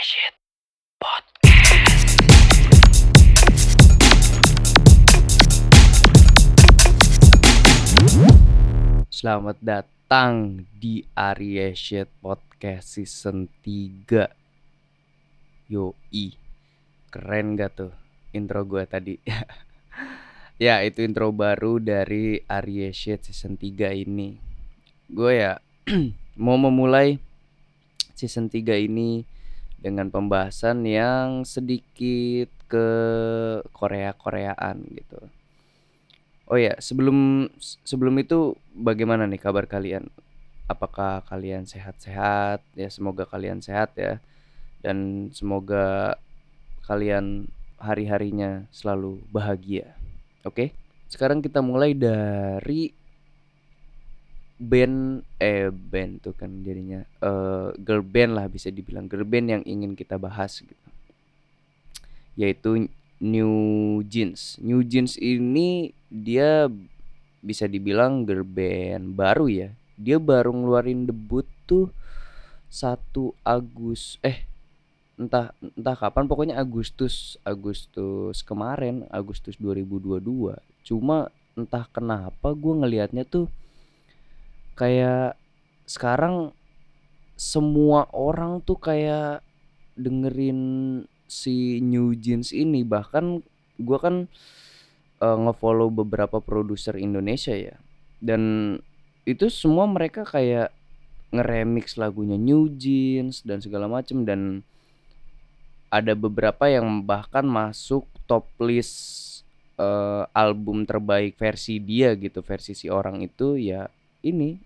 Shit Podcast. Selamat datang di Arya Shit Podcast Season 3 Yoi. Keren gak tuh intro gue tadi? Ya itu intro baru dari Arya Shit Season 3 ini. Gue ya mau memulai season 3 ini dengan pembahasan yang sedikit ke Korea-Koreaan gitu Oh ya, sebelum sebelum itu bagaimana nih kabar kalian? Apakah kalian sehat-sehat? Ya semoga kalian sehat ya. Dan semoga kalian hari-harinya selalu bahagia. Oke? Sekarang kita mulai dari band eh band tuh kan jadinya eh girl band lah bisa dibilang girl band yang ingin kita bahas gitu. Yaitu New Jeans. New Jeans ini dia bisa dibilang girl band baru ya. Dia baru ngeluarin debut tuh 1 Agus eh entah entah kapan pokoknya Agustus Agustus kemarin Agustus 2022. Cuma entah kenapa gue ngelihatnya tuh kayak sekarang semua orang tuh kayak dengerin si New Jeans ini. Bahkan gua kan eh, ngefollow beberapa produser Indonesia ya. Dan itu semua mereka kayak ngeremix lagunya New Jeans dan segala macem. Dan ada beberapa yang bahkan masuk top list eh, album terbaik versi dia gitu versi si orang itu ya ini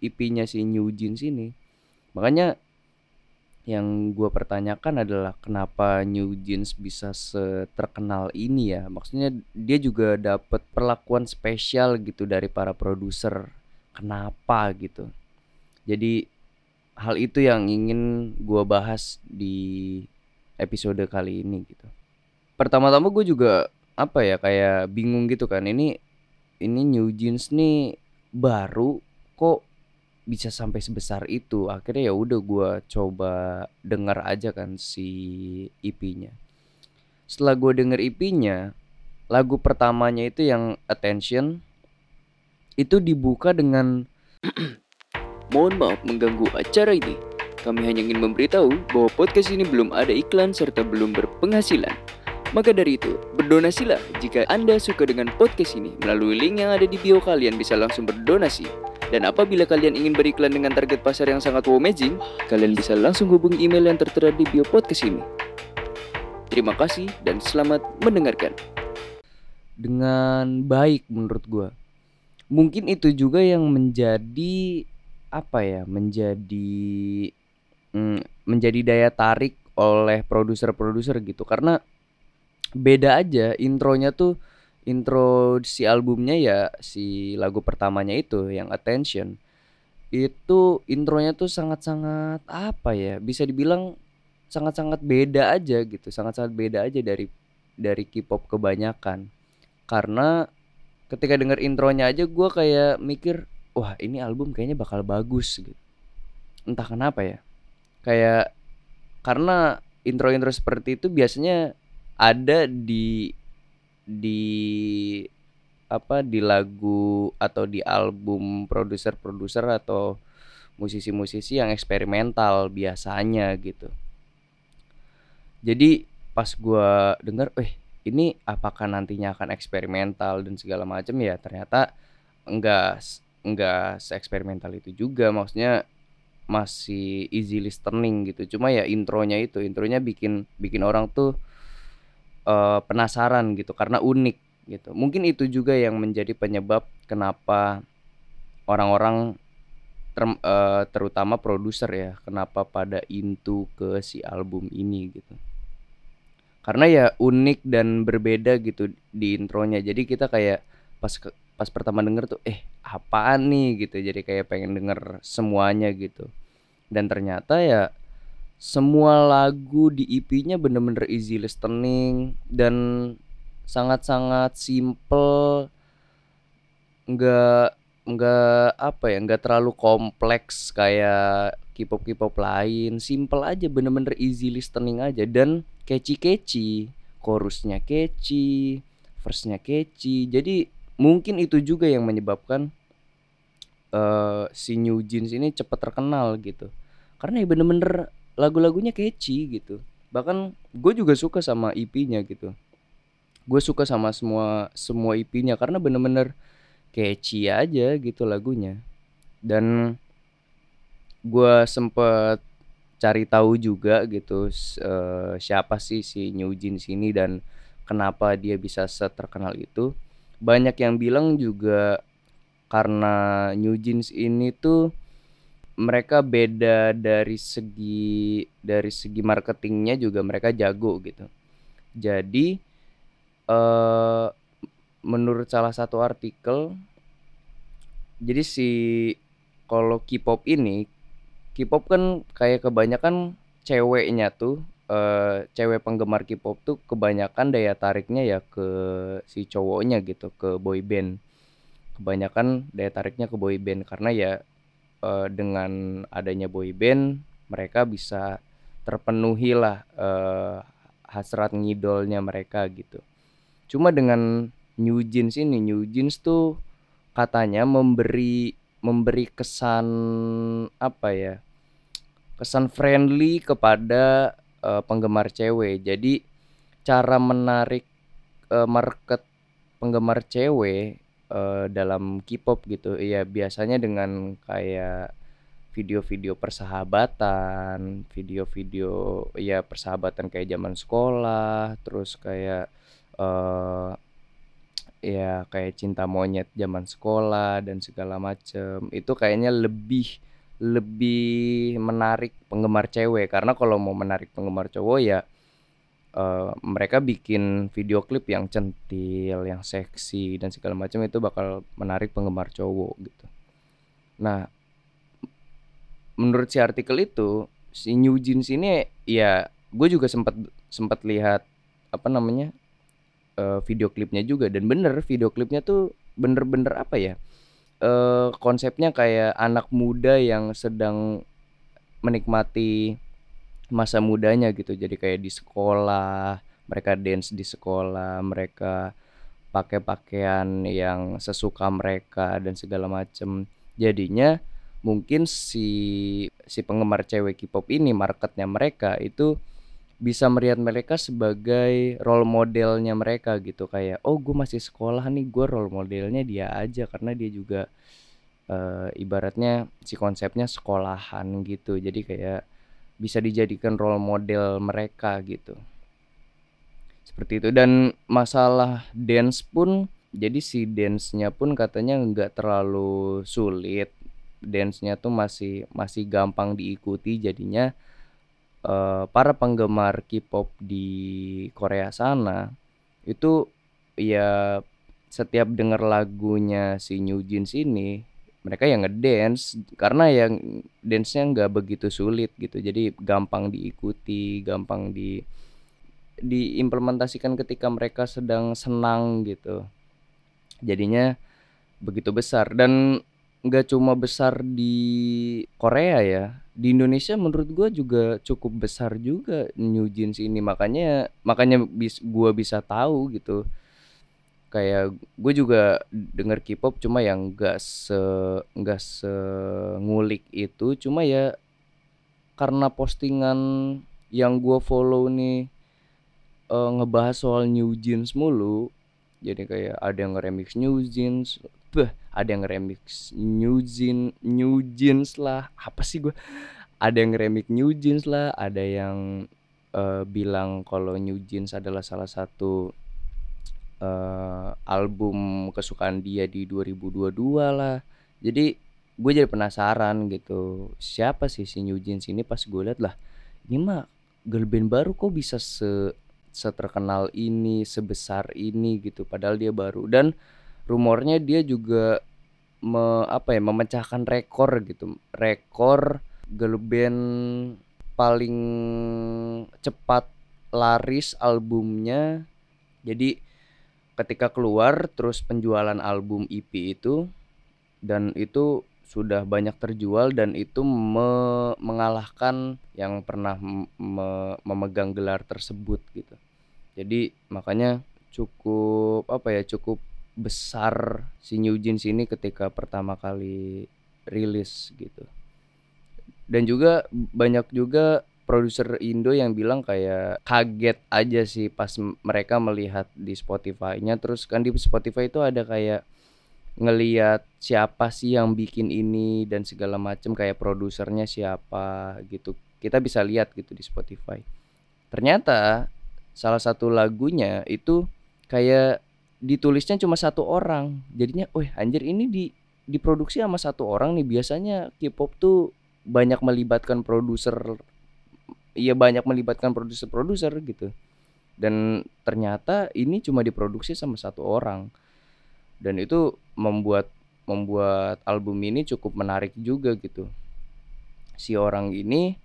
IP-nya si New Jeans ini. Makanya yang gue pertanyakan adalah kenapa New Jeans bisa terkenal ini ya? Maksudnya dia juga dapat perlakuan spesial gitu dari para produser. Kenapa gitu? Jadi hal itu yang ingin gue bahas di episode kali ini gitu. Pertama-tama gue juga apa ya kayak bingung gitu kan. Ini ini New Jeans nih baru kok bisa sampai sebesar itu. Akhirnya ya udah gue coba dengar aja kan si EP-nya setelah gue denger EP-nya lagu pertamanya itu yang Attention itu dibuka dengan Mohon maaf mengganggu acara ini. Kami hanya ingin memberitahu bahwa podcast ini belum ada iklan serta belum berpenghasilan maka dari itu, berdonasilah jika Anda suka dengan podcast ini melalui link yang ada di bio kalian bisa langsung berdonasi. Dan apabila kalian ingin beriklan dengan target pasar yang sangat amazing, kalian bisa langsung hubungi email yang tertera di bio podcast ini. Terima kasih dan selamat mendengarkan. Dengan baik menurut gua. Mungkin itu juga yang menjadi apa ya? Menjadi mm, menjadi daya tarik oleh produser-produser gitu karena beda aja intronya tuh intro si albumnya ya si lagu pertamanya itu yang Attention. Itu intronya tuh sangat-sangat apa ya bisa dibilang sangat-sangat beda aja gitu sangat-sangat beda aja dari dari K-pop kebanyakan. Karena ketika denger intronya aja gue kayak mikir wah ini album kayaknya bakal bagus gitu. Entah kenapa ya. Kayak karena intro-intro seperti itu biasanya ada di di apa di lagu atau di album produser-produser atau musisi-musisi yang eksperimental biasanya gitu. Jadi pas gua denger, eh ini apakah nantinya akan eksperimental dan segala macam ya ternyata enggak enggak se-eksperimental itu juga maksudnya masih easy listening gitu. Cuma ya intronya itu, intronya bikin bikin orang tuh uh, penasaran gitu karena unik gitu. Mungkin itu juga yang menjadi penyebab kenapa orang-orang ter, uh, terutama produser ya, kenapa pada into ke si album ini gitu. Karena ya unik dan berbeda gitu di intronya. Jadi kita kayak pas ke, pas pertama denger tuh eh apaan nih gitu. Jadi kayak pengen denger semuanya gitu. Dan ternyata ya semua lagu di EP-nya bener-bener easy listening dan sangat-sangat simple nggak nggak apa ya nggak terlalu kompleks kayak K-pop lain, simple aja bener-bener easy listening aja dan catchy-catchy, chorusnya catchy, verse-nya catchy. Jadi mungkin itu juga yang menyebabkan uh, si New Jeans ini cepat terkenal gitu. Karena ya bener-bener lagu-lagunya catchy gitu. Bahkan gue juga suka sama EP-nya gitu. Gue suka sama semua semua EP-nya karena bener-bener catchy aja gitu lagunya. Dan gue sempet cari tahu juga gitu uh, siapa sih si New Jeans ini dan kenapa dia bisa seterkenal itu. Banyak yang bilang juga karena New Jeans ini tuh mereka beda dari segi dari segi marketingnya juga mereka jago gitu. Jadi uh, menurut salah satu artikel jadi si kalau K-pop ini K-pop kan kayak kebanyakan ceweknya tuh uh, cewek penggemar K-pop tuh kebanyakan daya tariknya ya ke si cowoknya gitu ke boy band kebanyakan daya tariknya ke boy band karena ya uh, dengan adanya boy band mereka bisa terpenuhi lah uh, hasrat ngidolnya mereka gitu. Cuma dengan New Jeans ini New Jeans tuh katanya memberi memberi kesan apa ya kesan friendly kepada uh, penggemar cewek. Jadi cara menarik uh, market penggemar cewek uh, dalam K-pop gitu. Ya biasanya dengan kayak video-video persahabatan video-video ya persahabatan kayak zaman sekolah terus kayak uh, ya kayak cinta monyet zaman sekolah dan segala macem. Itu kayaknya lebih lebih menarik penggemar cewek. Karena kalau mau menarik penggemar cowok ya uh, mereka bikin video klip yang centil, yang seksi dan segala macam itu bakal menarik penggemar cowok gitu. Nah, menurut si artikel itu si New Jeans ini ya gue juga sempat sempat lihat apa namanya uh, video klipnya juga dan bener video klipnya tuh bener-bener apa ya uh, konsepnya kayak anak muda yang sedang menikmati masa mudanya gitu. Jadi kayak di sekolah mereka dance di sekolah mereka pakai pakaian yang sesuka mereka dan segala macem. Jadinya mungkin si si penggemar cewek K-pop ini marketnya mereka itu bisa melihat mereka sebagai role modelnya mereka gitu. Kayak oh gue masih sekolah nih gue role modelnya dia aja. Karena dia juga uh, ibaratnya si konsepnya sekolahan gitu. Jadi kayak bisa dijadikan role model mereka gitu. Seperti itu. Dan masalah dance pun jadi si dance-nya pun katanya nggak terlalu sulit. Dance-nya tuh masih masih gampang diikuti. Jadinya uh, para penggemar K-pop di Korea sana itu ya setiap denger lagunya si New Jeans ini mereka yang ngedance karena yang dance-nya nggak begitu sulit gitu. Jadi gampang diikuti gampang di diimplementasikan ketika mereka sedang senang gitu. Jadinya begitu besar. Dan nggak cuma besar di Korea ya di Indonesia menurut gue juga cukup besar juga New Jeans ini. Makanya makanya bis gue bisa tahu gitu kayak gue juga denger K-pop cuma yang gak se nggak se ngulik itu. Cuma ya karena postingan yang gue follow nih uh, ngebahas soal New Jeans mulu jadi kayak ada yang remix New Jeans Beh, ada yang remix New Jeans New Jeans lah. Apa sih gue ada yang remix New Jeans lah ada yang uh, bilang kalau New Jeans adalah salah satu uh, album kesukaan dia di 2022 lah. Jadi gue jadi penasaran gitu siapa sih si New Jeans ini? Pas gue liat lah ini mah girl band baru kok bisa se seterkenal ini sebesar ini gitu padahal dia baru. Dan rumornya dia juga me, apa ya memecahkan rekor gitu. Rekor girl band paling cepat laris albumnya. Jadi ketika keluar terus penjualan album EP itu dan itu sudah banyak terjual dan itu me mengalahkan yang pernah me memegang gelar tersebut gitu. Jadi makanya cukup apa ya, cukup besar si New Jeans ini ketika pertama kali rilis gitu. Dan juga banyak juga produser Indo yang bilang kayak kaget aja sih pas mereka melihat di Spotify-nya terus kan di Spotify itu ada kayak ngelihat siapa sih yang bikin ini dan segala macam kayak produsernya siapa gitu. Kita bisa lihat gitu di Spotify. Ternyata salah satu lagunya itu kayak ditulisnya cuma satu orang. Jadinya, "Wih, anjir ini di diproduksi sama satu orang nih." Biasanya K-pop tuh banyak melibatkan produser iya banyak melibatkan produser-produser gitu. Dan ternyata ini cuma diproduksi sama satu orang. Dan itu membuat membuat album ini cukup menarik juga gitu. Si orang ini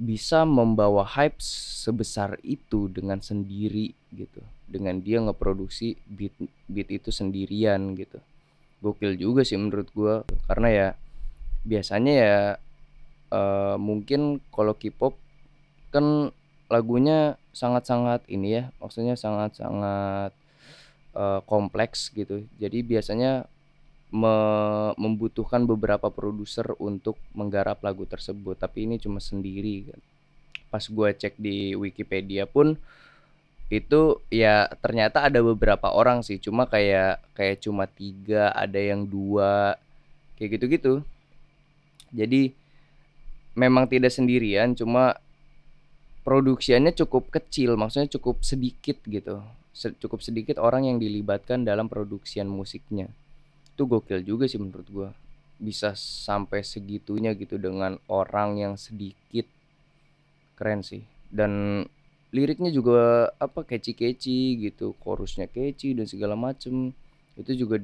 bisa membawa hype sebesar itu dengan sendiri gitu. Dengan dia ngeproduksi beat beat itu sendirian gitu. Gokil juga sih menurut gua karena ya biasanya ya uh, mungkin kalau K-pop kan lagunya sangat-sangat ini ya, maksudnya sangat-sangat uh, kompleks gitu. Jadi biasanya me membutuhkan beberapa produser untuk menggarap lagu tersebut, tapi ini cuma sendiri kan. Pas gua cek di Wikipedia pun itu ya ternyata ada beberapa orang sih, cuma kayak kayak cuma tiga, ada yang dua, kayak gitu-gitu. Jadi memang tidak sendirian, cuma produksiannya cukup kecil, maksudnya cukup sedikit gitu. cukup sedikit orang yang dilibatkan dalam produksian musiknya. Itu gokil juga sih menurut gua. Bisa sampai segitunya gitu dengan orang yang sedikit. Keren sih. Dan liriknya juga apa catchy-catchy gitu, chorusnya catchy dan segala macem. Itu juga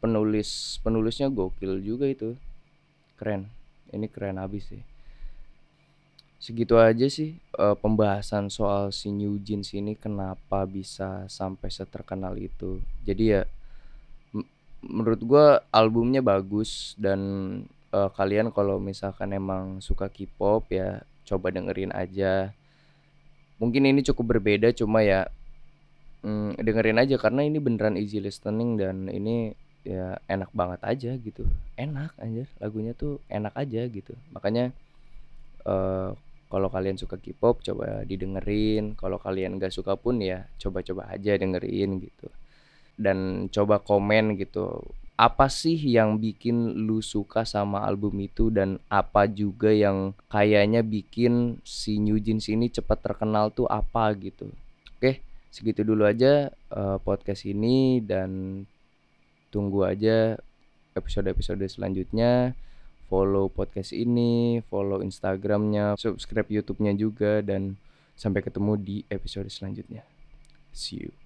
penulis penulisnya gokil juga itu. Keren. Ini keren habis sih. Segitu aja sih uh, pembahasan soal si New Jeans ini kenapa bisa sampai seterkenal itu. Jadi ya menurut gua albumnya bagus dan uh, kalian kalau misalkan emang suka K-pop ya coba dengerin aja. Mungkin ini cukup berbeda cuma ya mm, dengerin aja karena ini beneran easy listening dan ini ya enak banget aja gitu. Enak aja lagunya tuh enak aja gitu. Makanya uh, kalau kalian suka K-pop coba didengerin, kalau kalian gak suka pun ya coba-coba aja dengerin gitu. Dan coba komen gitu, apa sih yang bikin lu suka sama album itu dan apa juga yang kayaknya bikin si New Jeans ini cepat terkenal tuh apa gitu. Oke, segitu dulu aja uh, podcast ini dan tunggu aja episode-episode selanjutnya follow podcast ini, follow Instagramnya, subscribe YouTube-nya juga, dan sampai ketemu di episode selanjutnya. See you.